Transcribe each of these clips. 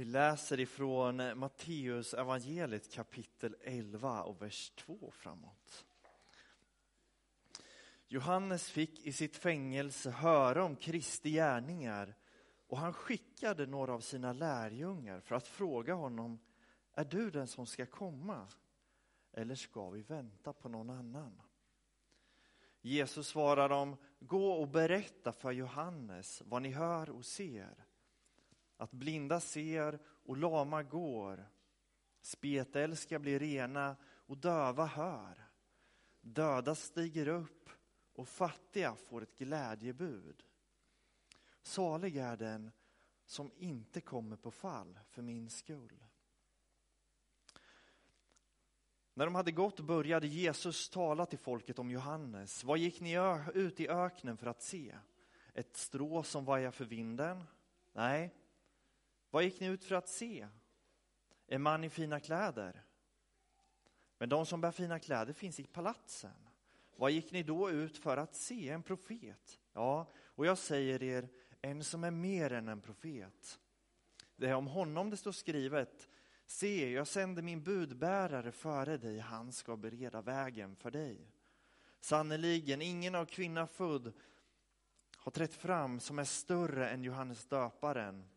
Vi läser ifrån Matteus evangeliet kapitel 11 och vers 2 framåt. Johannes fick i sitt fängelse höra om Kristi gärningar och han skickade några av sina lärjungar för att fråga honom, är du den som ska komma? Eller ska vi vänta på någon annan? Jesus svarar dem, gå och berätta för Johannes vad ni hör och ser. Att blinda ser och lama går, spetälska blir rena och döva hör. Döda stiger upp och fattiga får ett glädjebud. Salig är den som inte kommer på fall för min skull. När de hade gått började Jesus tala till folket om Johannes. Vad gick ni ut i öknen för att se? Ett strå som vajar för vinden? Nej. Vad gick ni ut för att se? En man i fina kläder? Men de som bär fina kläder finns i palatsen. Vad gick ni då ut för att se? En profet? Ja, och jag säger er, en som är mer än en profet. Det är om honom det står skrivet, se, jag sänder min budbärare före dig, han ska bereda vägen för dig. Sannerligen, ingen av kvinna född har trätt fram som är större än Johannes döparen.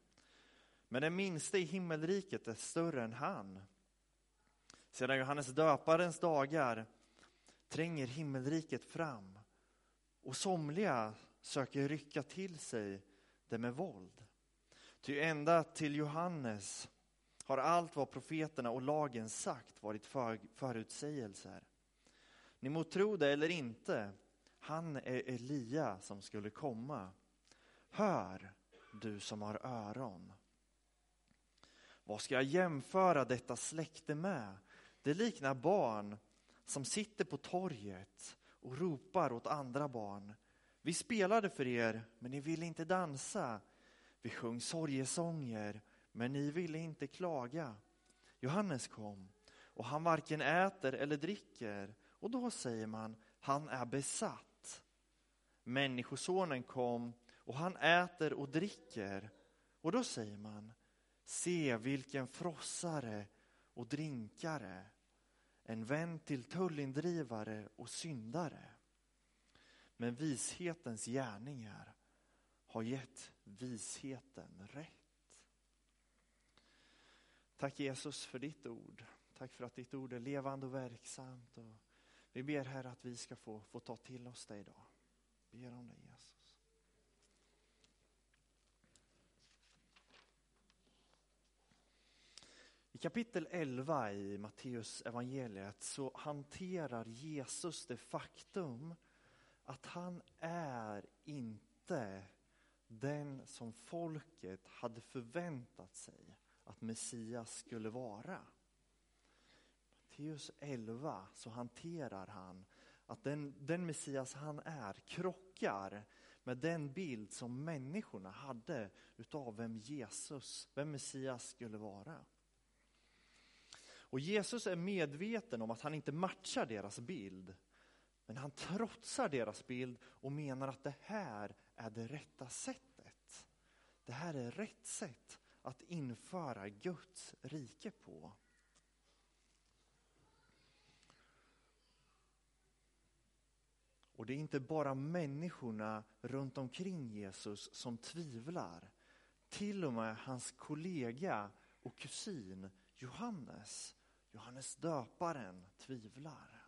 Men den minste i himmelriket är större än han. Sedan Johannes döparens dagar tränger himmelriket fram och somliga söker rycka till sig det med våld. Ty ända till Johannes har allt vad profeterna och lagen sagt varit för, förutsägelser. Ni må tro det eller inte, han är Elia som skulle komma. Hör, du som har öron. Vad ska jag jämföra detta släkte med? Det liknar barn som sitter på torget och ropar åt andra barn. Vi spelade för er, men ni ville inte dansa. Vi sjöng sorgesånger, men ni ville inte klaga. Johannes kom, och han varken äter eller dricker, och då säger man, han är besatt. Människosonen kom, och han äter och dricker, och då säger man, se vilken frossare och drinkare en vän till tullindrivare och syndare. Men vishetens gärningar har gett visheten rätt. Tack Jesus för ditt ord. Tack för att ditt ord är levande och verksamt. Och vi ber här att vi ska få, få ta till oss det idag. Vi ber om det Jesus. Kapitel 11 i Matteus evangeliet så hanterar Jesus det faktum att han är inte den som folket hade förväntat sig att Messias skulle vara. Matteus 11 så hanterar han att den, den Messias han är krockar med den bild som människorna hade utav vem Jesus, vem Messias skulle vara. Och Jesus är medveten om att han inte matchar deras bild. Men han trotsar deras bild och menar att det här är det rätta sättet. Det här är rätt sätt att införa Guds rike på. Och det är inte bara människorna runt omkring Jesus som tvivlar. Till och med hans kollega och kusin Johannes Johannes döparen tvivlar.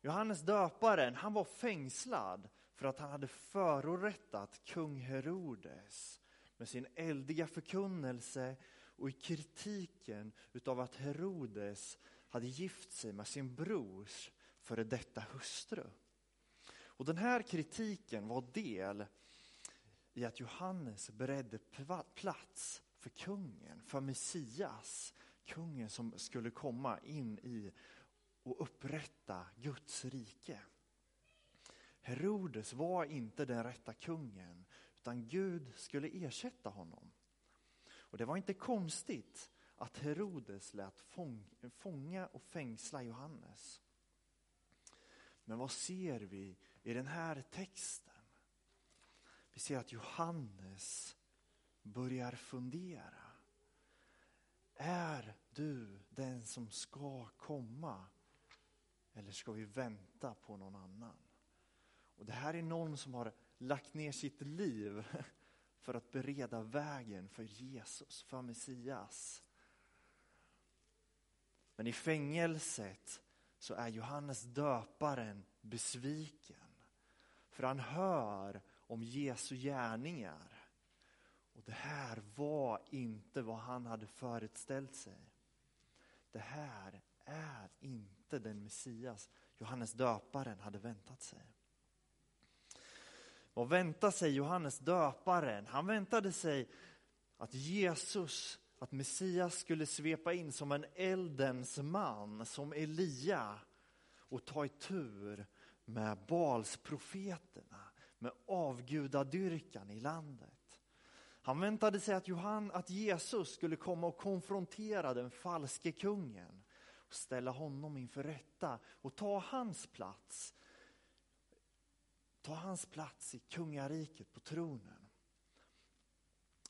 Johannes döparen han var fängslad för att han hade förorättat kung Herodes med sin eldiga förkunnelse och i kritiken utav att Herodes hade gift sig med sin brors före detta hustru. Och den här kritiken var del i att Johannes beredde plats för kungen, för Messias, kungen som skulle komma in i och upprätta Guds rike. Herodes var inte den rätta kungen, utan Gud skulle ersätta honom. Och Det var inte konstigt att Herodes lät fånga och fängsla Johannes. Men vad ser vi i den här texten? Vi ser att Johannes börjar fundera. Är du den som ska komma? Eller ska vi vänta på någon annan? Och Det här är någon som har lagt ner sitt liv för att bereda vägen för Jesus, för Messias. Men i fängelset så är Johannes döparen besviken. För han hör om Jesu gärningar. Och det här var inte vad han hade föreställt sig. Det här är inte den Messias Johannes döparen hade väntat sig. Vad väntade sig Johannes döparen? Han väntade sig att Jesus, att Messias skulle svepa in som en eldens man, som Elia och ta i tur med Balsprofeterna, med avgudadyrkan i landet. Han väntade sig att, Johan, att Jesus skulle komma och konfrontera den falske kungen och ställa honom inför rätta och ta hans plats ta hans plats i kungariket på tronen.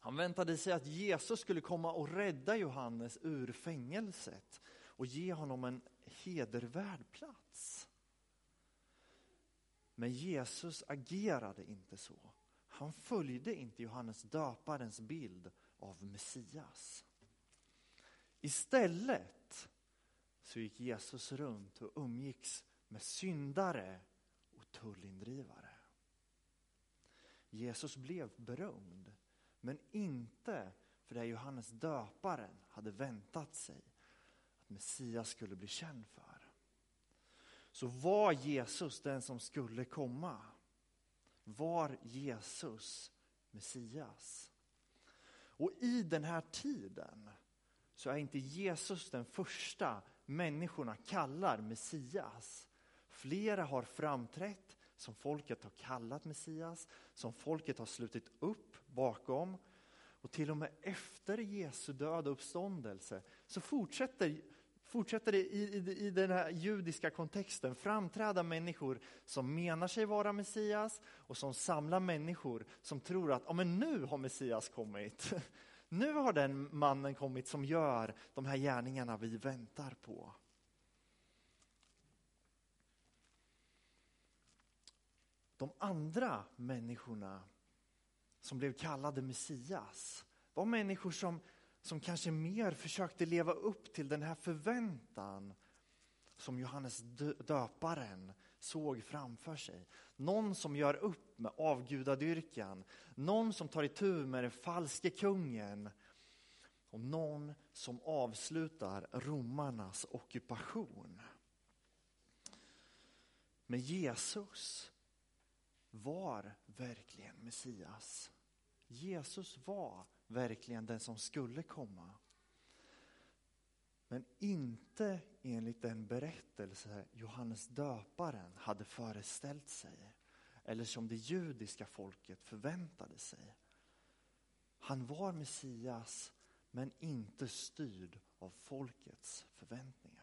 Han väntade sig att Jesus skulle komma och rädda Johannes ur fängelset och ge honom en hedervärd plats. Men Jesus agerade inte så. Han följde inte Johannes döparens bild av Messias. Istället så gick Jesus runt och umgicks med syndare och tullindrivare. Jesus blev berömd, men inte för det Johannes döparen hade väntat sig att Messias skulle bli känd för. Så var Jesus den som skulle komma? Var Jesus Messias? Och i den här tiden så är inte Jesus den första människorna kallar Messias. Flera har framträtt som folket har kallat Messias, som folket har slutit upp bakom. Och till och med efter Jesu död och uppståndelse så fortsätter, fortsätter det i, i, i den här judiska kontexten framträda människor som menar sig vara Messias och som samlar människor som tror att ja, men nu har Messias kommit. Nu har den mannen kommit som gör de här gärningarna vi väntar på. de andra människorna som blev kallade Messias var människor som, som kanske mer försökte leva upp till den här förväntan som Johannes döparen såg framför sig. Någon som gör upp med avgudadyrkan, någon som tar itu med den falske kungen och någon som avslutar romarnas ockupation. Men Jesus var verkligen Messias. Jesus var verkligen den som skulle komma. Men inte enligt den berättelse Johannes döparen hade föreställt sig eller som det judiska folket förväntade sig. Han var Messias men inte styrd av folkets förväntningar.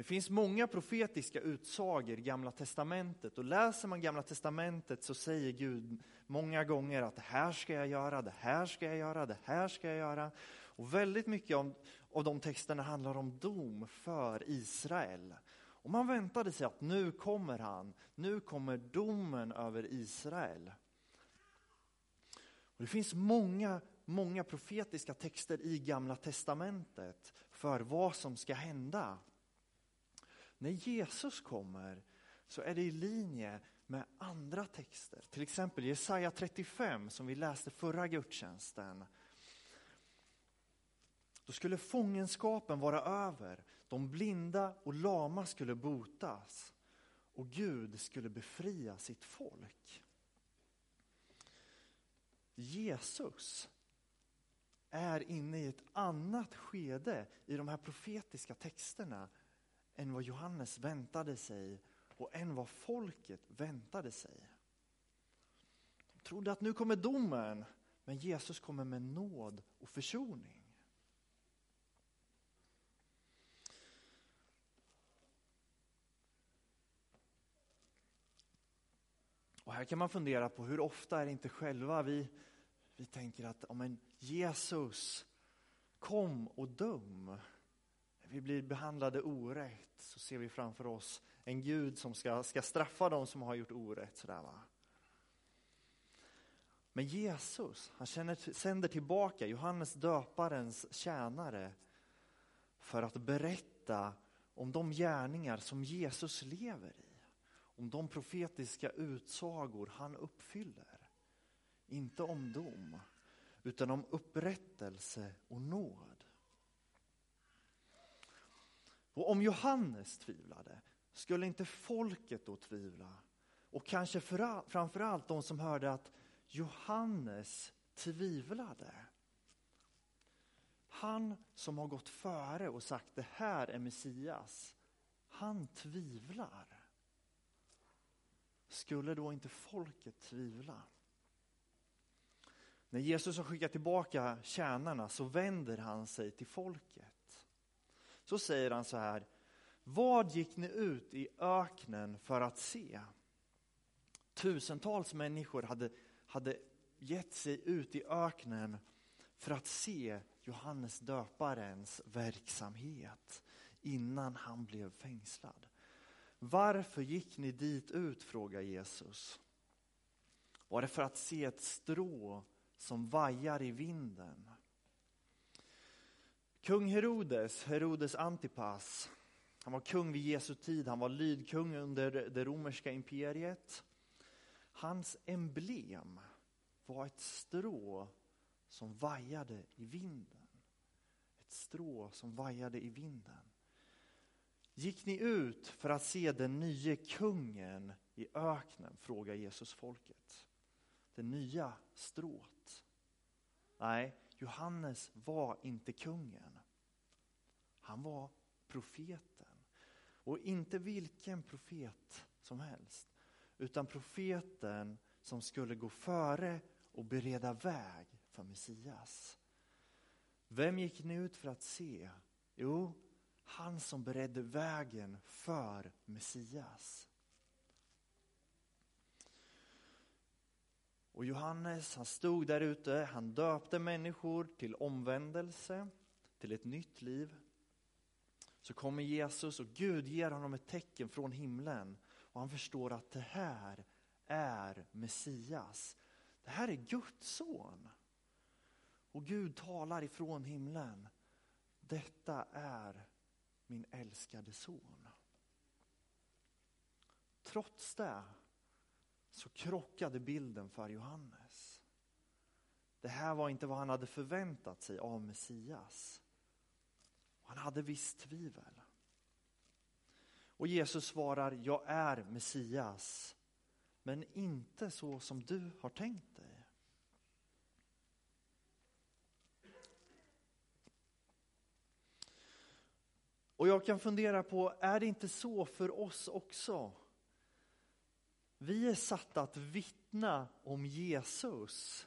Det finns många profetiska utsagor i Gamla Testamentet och läser man Gamla Testamentet så säger Gud många gånger att det här ska jag göra, det här ska jag göra, det här ska jag göra. Och väldigt mycket av, av de texterna handlar om dom för Israel. Och man väntade sig att nu kommer han, nu kommer domen över Israel. Och det finns många, många profetiska texter i Gamla Testamentet för vad som ska hända. När Jesus kommer så är det i linje med andra texter. Till exempel Jesaja 35 som vi läste förra gudstjänsten. Då skulle fångenskapen vara över, de blinda och lama skulle botas och Gud skulle befria sitt folk. Jesus är inne i ett annat skede i de här profetiska texterna än vad Johannes väntade sig och än vad folket väntade sig. De trodde att nu kommer domen, men Jesus kommer med nåd och försoning. Och Här kan man fundera på hur ofta är det inte själva vi, vi tänker att om en Jesus kom och döm. Vi blir behandlade orätt så ser vi framför oss en Gud som ska, ska straffa dem som har gjort orätt. Sådär, va? Men Jesus, han känner, sänder tillbaka Johannes döparens tjänare för att berätta om de gärningar som Jesus lever i. Om de profetiska utsagor han uppfyller. Inte om dom, utan om upprättelse och nåd. Och om Johannes tvivlade, skulle inte folket då tvivla? Och kanske framför allt de som hörde att Johannes tvivlade. Han som har gått före och sagt det här är Messias, han tvivlar. Skulle då inte folket tvivla? När Jesus har skickat tillbaka tjänarna så vänder han sig till folket. Så säger han så här, vad gick ni ut i öknen för att se? Tusentals människor hade, hade gett sig ut i öknen för att se Johannes döparens verksamhet innan han blev fängslad. Varför gick ni dit ut, frågar Jesus. Var det för att se ett strå som vajar i vinden? Kung Herodes, Herodes Antipas, han var kung vid Jesu tid, han var lydkung under det romerska imperiet. Hans emblem var ett strå som vajade i vinden. Ett strå som vajade i vinden. Gick ni ut för att se den nye kungen i öknen? frågar Jesus folket. Det nya strået. Nej, Johannes var inte kungen. Han var profeten. Och inte vilken profet som helst, utan profeten som skulle gå före och bereda väg för Messias. Vem gick ni ut för att se? Jo, han som beredde vägen för Messias. Och Johannes han stod där ute, han döpte människor till omvändelse, till ett nytt liv. Så kommer Jesus och Gud ger honom ett tecken från himlen och han förstår att det här är Messias. Det här är Guds son. Och Gud talar ifrån himlen. Detta är min älskade son. Trots det så krockade bilden för Johannes. Det här var inte vad han hade förväntat sig av Messias. Han hade visst tvivel. Och Jesus svarar, jag är Messias, men inte så som du har tänkt dig. Och jag kan fundera på, är det inte så för oss också? Vi är satta att vittna om Jesus.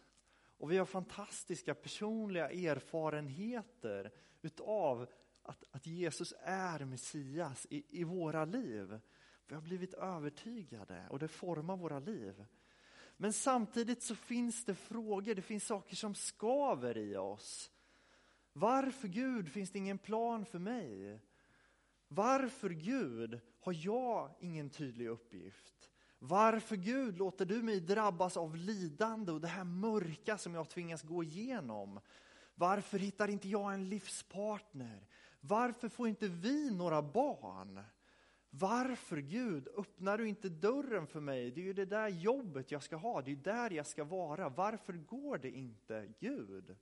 Och vi har fantastiska personliga erfarenheter utav att, att Jesus är Messias i, i våra liv. Vi har blivit övertygade och det formar våra liv. Men samtidigt så finns det frågor, det finns saker som skaver i oss. Varför Gud finns det ingen plan för mig? Varför Gud har jag ingen tydlig uppgift? Varför Gud låter du mig drabbas av lidande och det här mörka som jag tvingas gå igenom? Varför hittar inte jag en livspartner? Varför får inte vi några barn? Varför Gud öppnar du inte dörren för mig? Det är ju det där jobbet jag ska ha, det är där jag ska vara. Varför går det inte Gud?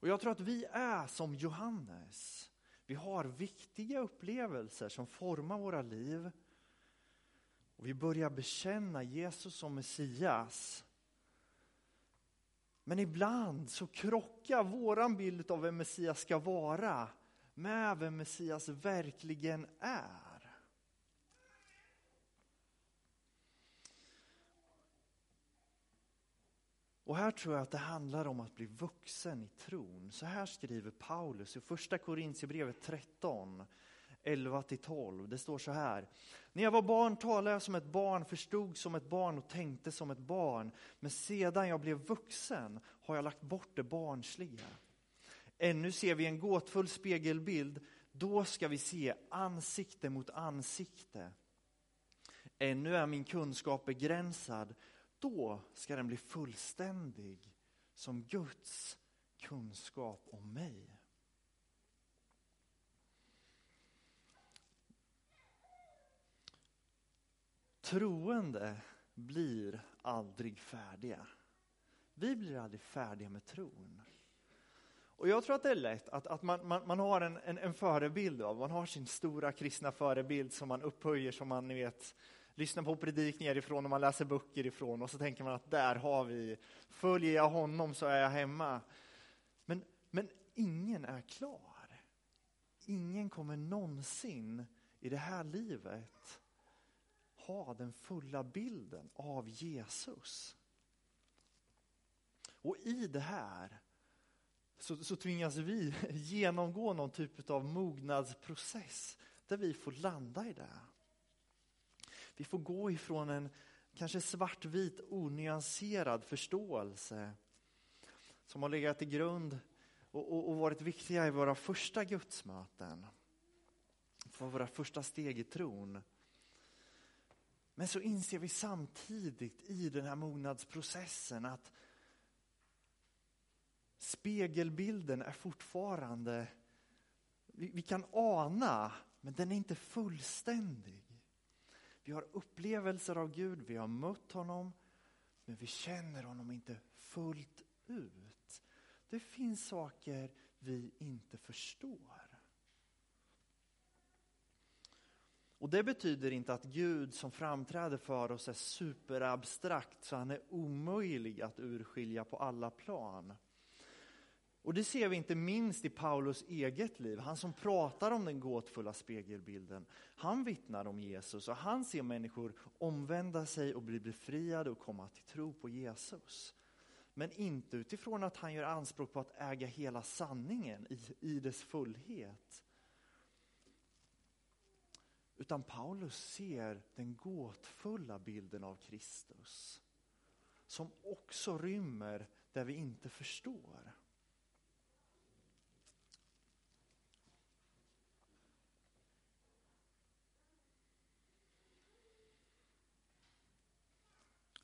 Och jag tror att vi är som Johannes. Vi har viktiga upplevelser som formar våra liv. Och vi börjar bekänna Jesus som Messias. Men ibland så krockar våran bild av vem Messias ska vara med vem Messias verkligen är. Och här tror jag att det handlar om att bli vuxen i tron. Så här skriver Paulus i första Korintierbrevet 13. 11 12. Det står så här. När jag var barn talade jag som ett barn, förstod som ett barn och tänkte som ett barn. Men sedan jag blev vuxen har jag lagt bort det barnsliga. Ännu ser vi en gåtfull spegelbild, då ska vi se ansikte mot ansikte. Ännu är min kunskap begränsad, då ska den bli fullständig som Guds kunskap om mig. Troende blir aldrig färdiga. Vi blir aldrig färdiga med tron. Och jag tror att det är lätt att, att man, man, man har en, en, en, förebild av, man har sin stora kristna förebild som man upphöjer, som man ni vet, lyssnar på predikningar ifrån och man läser böcker ifrån och så tänker man att där har vi, följer jag honom så är jag hemma. Men, men ingen är klar. Ingen kommer någonsin i det här livet ha den fulla bilden av Jesus. Och i det här så, så tvingas vi genomgå någon typ av mognadsprocess där vi får landa i det. Vi får gå ifrån en kanske svartvit, onyanserad förståelse som har legat till grund och, och, och varit viktiga i våra första gudsmöten. För våra första steg i tron. Men så inser vi samtidigt i den här mognadsprocessen att spegelbilden är fortfarande, vi, vi kan ana, men den är inte fullständig. Vi har upplevelser av Gud, vi har mött honom, men vi känner honom inte fullt ut. Det finns saker vi inte förstår. Och Det betyder inte att Gud som framträder för oss är superabstrakt så han är omöjlig att urskilja på alla plan. Och det ser vi inte minst i Paulus eget liv. Han som pratar om den gåtfulla spegelbilden. Han vittnar om Jesus och han ser människor omvända sig och bli befriade och komma till tro på Jesus. Men inte utifrån att han gör anspråk på att äga hela sanningen i, i dess fullhet. Utan Paulus ser den gåtfulla bilden av Kristus. Som också rymmer där vi inte förstår.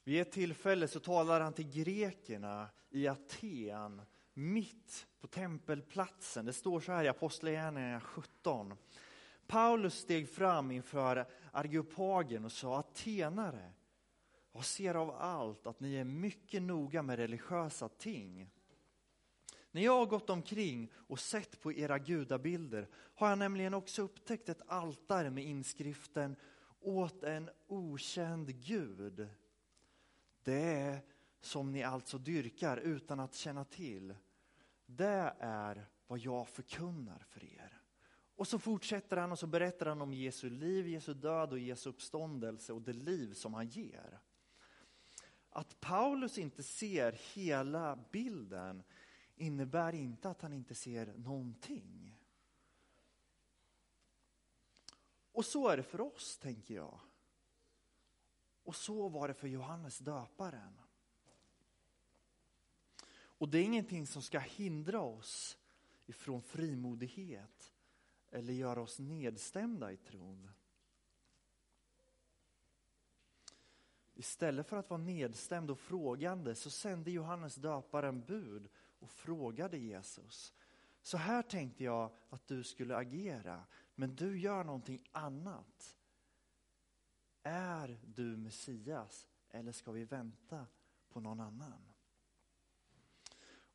Vid ett tillfälle så talar han till grekerna i Aten, mitt på tempelplatsen. Det står så här i Apostlagärningarna 17. Paulus steg fram inför Argeopagen och sa atenare, jag ser av allt att ni är mycket noga med religiösa ting. När jag har gått omkring och sett på era gudabilder har jag nämligen också upptäckt ett altare med inskriften åt en okänd gud. Det är som ni alltså dyrkar utan att känna till. Det är vad jag förkunnar för er. Och så fortsätter han och så berättar han om Jesu liv, Jesu död och Jesu uppståndelse och det liv som han ger. Att Paulus inte ser hela bilden innebär inte att han inte ser någonting. Och så är det för oss, tänker jag. Och så var det för Johannes döparen. Och det är ingenting som ska hindra oss ifrån frimodighet eller göra oss nedstämda i tron. Istället för att vara nedstämd och frågande så sände Johannes döparen bud och frågade Jesus. Så här tänkte jag att du skulle agera, men du gör någonting annat. Är du Messias eller ska vi vänta på någon annan?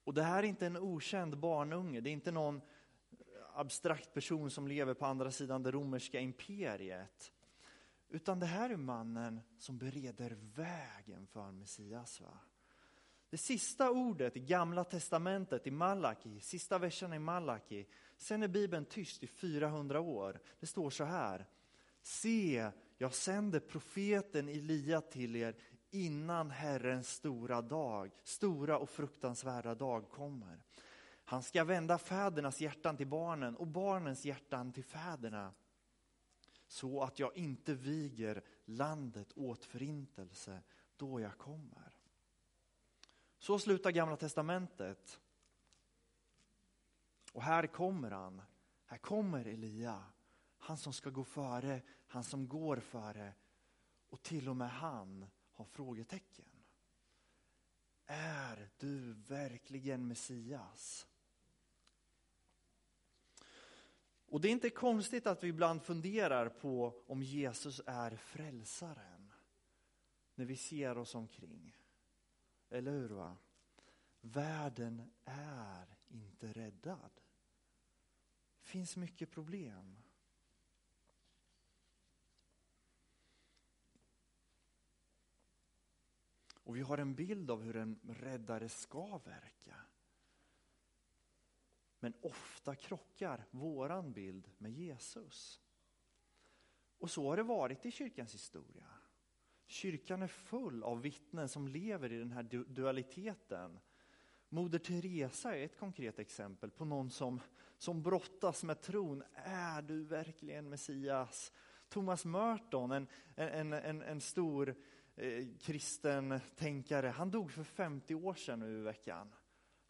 Och det här är inte en okänd barnunge, det är inte någon abstrakt person som lever på andra sidan det romerska imperiet. Utan det här är mannen som bereder vägen för Messias. Va? Det sista ordet i Gamla Testamentet, i Malaki, sista versen i Malaki, sen är Bibeln tyst i 400 år. Det står så här. Se, jag sänder profeten Elia till er innan Herrens stora dag, stora och fruktansvärda dag kommer. Han ska vända fädernas hjärtan till barnen och barnens hjärtan till fäderna så att jag inte viger landet åt förintelse då jag kommer. Så slutar Gamla Testamentet. Och här kommer han. Här kommer Elia. Han som ska gå före, han som går före. Och till och med han har frågetecken. Är du verkligen Messias? Och det är inte konstigt att vi ibland funderar på om Jesus är frälsaren när vi ser oss omkring. Eller hur? Va? Världen är inte räddad. Det finns mycket problem. Och vi har en bild av hur en räddare ska verka. Men ofta krockar våran bild med Jesus. Och så har det varit i kyrkans historia. Kyrkan är full av vittnen som lever i den här dualiteten. Moder Teresa är ett konkret exempel på någon som, som brottas med tron. Är du verkligen Messias? Thomas Merton, en, en, en, en stor eh, kristen tänkare, han dog för 50 år sedan nu i veckan.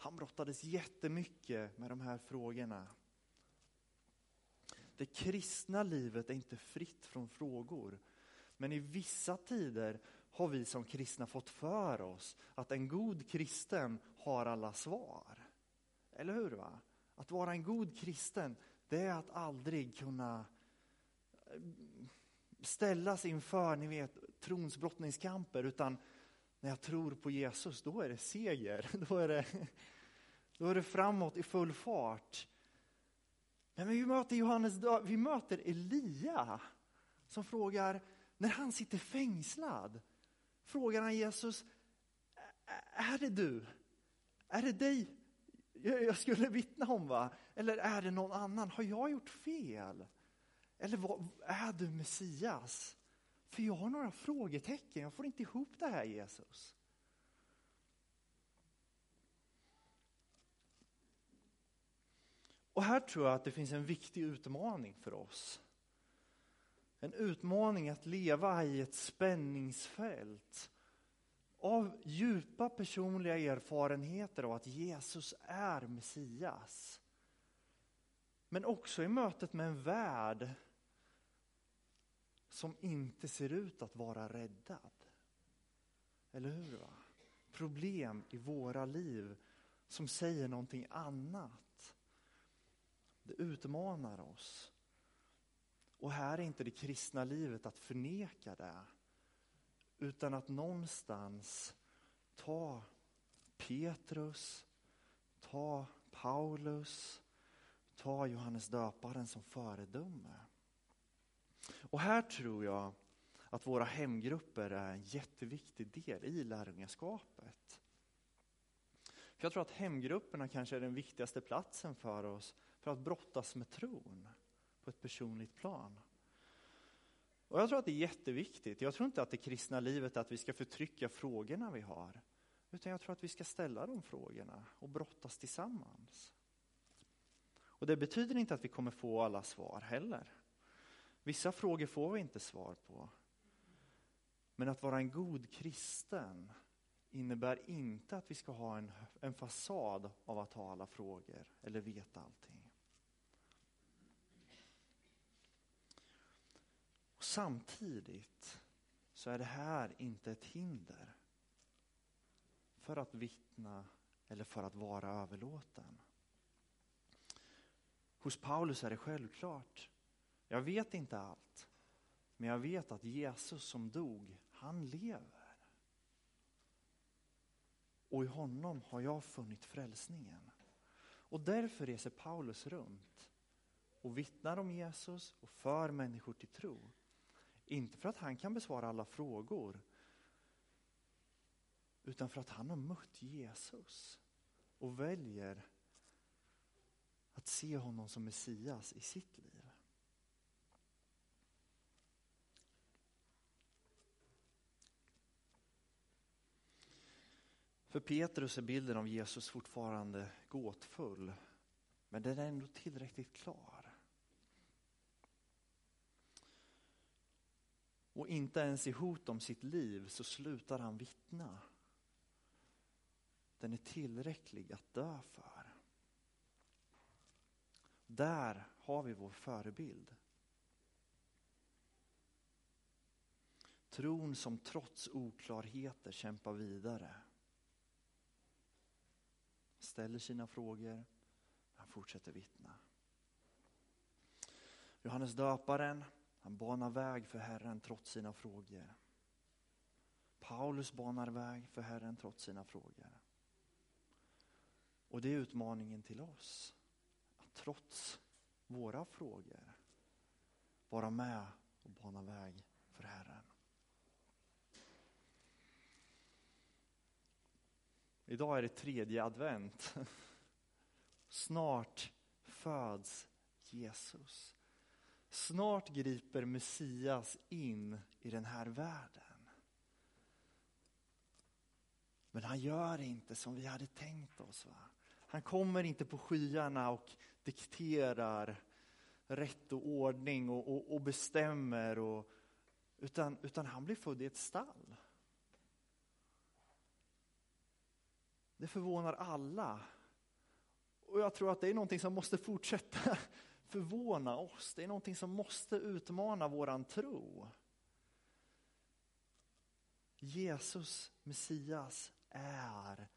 Han brottades jättemycket med de här frågorna. Det kristna livet är inte fritt från frågor. Men i vissa tider har vi som kristna fått för oss att en god kristen har alla svar. Eller hur? va? Att vara en god kristen, det är att aldrig kunna eh, ställas inför, ni vet, trons brottningskamper, utan när jag tror på Jesus, då är det seger. Då är det, då är det framåt i full fart. Men vi möter Johannes, vi möter Elia som frågar, när han sitter fängslad, frågar han Jesus, är det du? Är det dig jag skulle vittna om? va? Eller är det någon annan? Har jag gjort fel? Eller vad, är du Messias? För jag har några frågetecken, jag får inte ihop det här Jesus. Och här tror jag att det finns en viktig utmaning för oss. En utmaning att leva i ett spänningsfält av djupa personliga erfarenheter av att Jesus är Messias. Men också i mötet med en värld som inte ser ut att vara räddad. Eller hur? Va? Problem i våra liv som säger någonting annat. Det utmanar oss. Och här är inte det kristna livet att förneka det, utan att någonstans ta Petrus, ta Paulus, ta Johannes döparen som föredöme. Och här tror jag att våra hemgrupper är en jätteviktig del i lärjungaskapet. För jag tror att hemgrupperna kanske är den viktigaste platsen för oss för att brottas med tron på ett personligt plan. Och Jag tror att det är jätteviktigt. Jag tror inte att det kristna livet är att vi ska förtrycka frågorna vi har. Utan jag tror att vi ska ställa de frågorna och brottas tillsammans. Och Det betyder inte att vi kommer få alla svar heller. Vissa frågor får vi inte svar på. Men att vara en god kristen innebär inte att vi ska ha en, en fasad av att ha alla frågor eller veta allting. Och samtidigt så är det här inte ett hinder för att vittna eller för att vara överlåten. Hos Paulus är det självklart. Jag vet inte allt, men jag vet att Jesus som dog, han lever. Och i honom har jag funnit frälsningen. Och därför reser Paulus runt och vittnar om Jesus och för människor till tro. Inte för att han kan besvara alla frågor, utan för att han har mött Jesus och väljer att se honom som Messias i sitt liv. För Petrus är bilden av Jesus fortfarande gåtfull, men den är ändå tillräckligt klar. och inte ens i hot om sitt liv så slutar han vittna. Den är tillräcklig att dö för. Där har vi vår förebild. Tron som trots oklarheter kämpar vidare. Ställer sina frågor, han fortsätter vittna. Johannes döparen, han banar väg för Herren trots sina frågor. Paulus banar väg för Herren trots sina frågor. Och det är utmaningen till oss. Att trots våra frågor vara med och bana väg för Herren. Idag är det tredje advent. Snart föds Jesus. Snart griper Messias in i den här världen. Men han gör inte som vi hade tänkt oss. Va? Han kommer inte på skyarna och dikterar rätt och ordning och, och, och bestämmer. Och, utan, utan han blir född i ett stall. Det förvånar alla. Och jag tror att det är någonting som måste fortsätta förvåna oss. Det är någonting som måste utmana våran tro. Jesus, Messias, är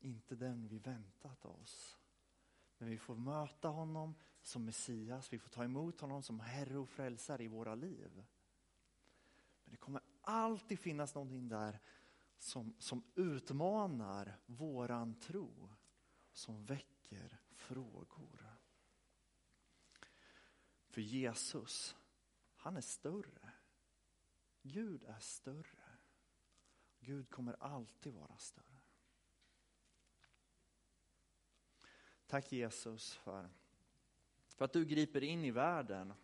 inte den vi väntat oss. Men vi får möta honom som Messias, vi får ta emot honom som Herre och Frälsare i våra liv. Men det kommer alltid finnas någonting där som, som utmanar våran tro, som väcker frågor. För Jesus, han är större. Gud är större. Gud kommer alltid vara större. Tack Jesus för, för att du griper in i världen.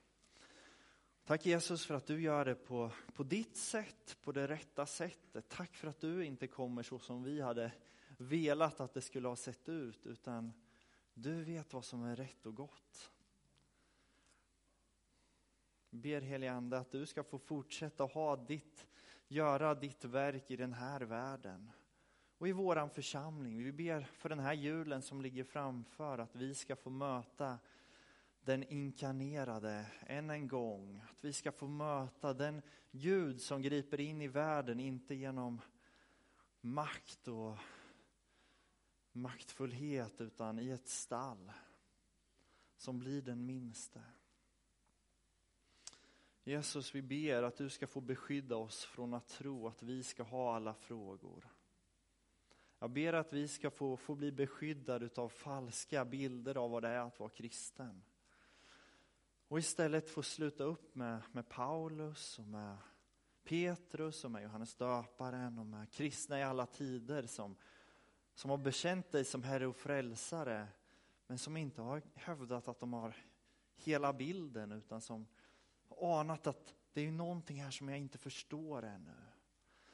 Tack Jesus för att du gör det på, på ditt sätt, på det rätta sättet. Tack för att du inte kommer så som vi hade velat att det skulle ha sett ut, utan du vet vad som är rätt och gott. Ber helige Ande att du ska få fortsätta ha ditt, göra ditt verk i den här världen och i våran församling. Vi ber för den här julen som ligger framför att vi ska få möta den inkarnerade än en gång. Att vi ska få möta den Gud som griper in i världen, inte genom makt och maktfullhet utan i ett stall som blir den minste. Jesus, vi ber att du ska få beskydda oss från att tro att vi ska ha alla frågor. Jag ber att vi ska få, få bli beskyddade av falska bilder av vad det är att vara kristen. Och istället få sluta upp med, med Paulus och med Petrus och med Johannes döparen och med kristna i alla tider som, som har bekänt dig som Herre och Frälsare men som inte har hävdat att de har hela bilden utan som har anat att det är någonting här som jag inte förstår ännu.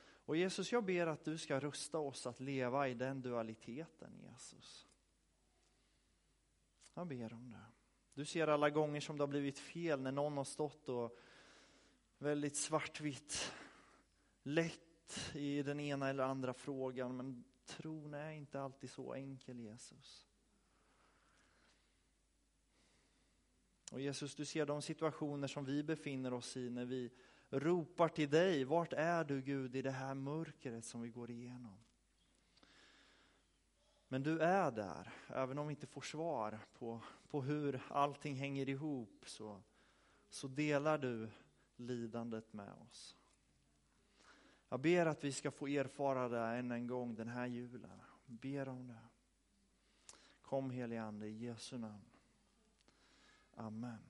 Och Jesus, jag ber att du ska rusta oss att leva i den dualiteten, Jesus. Jag ber om det. Du ser alla gånger som det har blivit fel när någon har stått och väldigt svartvitt, lätt i den ena eller andra frågan. Men tron är inte alltid så enkel, Jesus. Och Jesus, du ser de situationer som vi befinner oss i när vi ropar till dig. Vart är du Gud i det här mörkret som vi går igenom? Men du är där, även om vi inte får svar på, på hur allting hänger ihop så, så delar du lidandet med oss. Jag ber att vi ska få erfara det än en gång den här julen. Ber om det. Kom helige Ande i Jesu namn. Amen.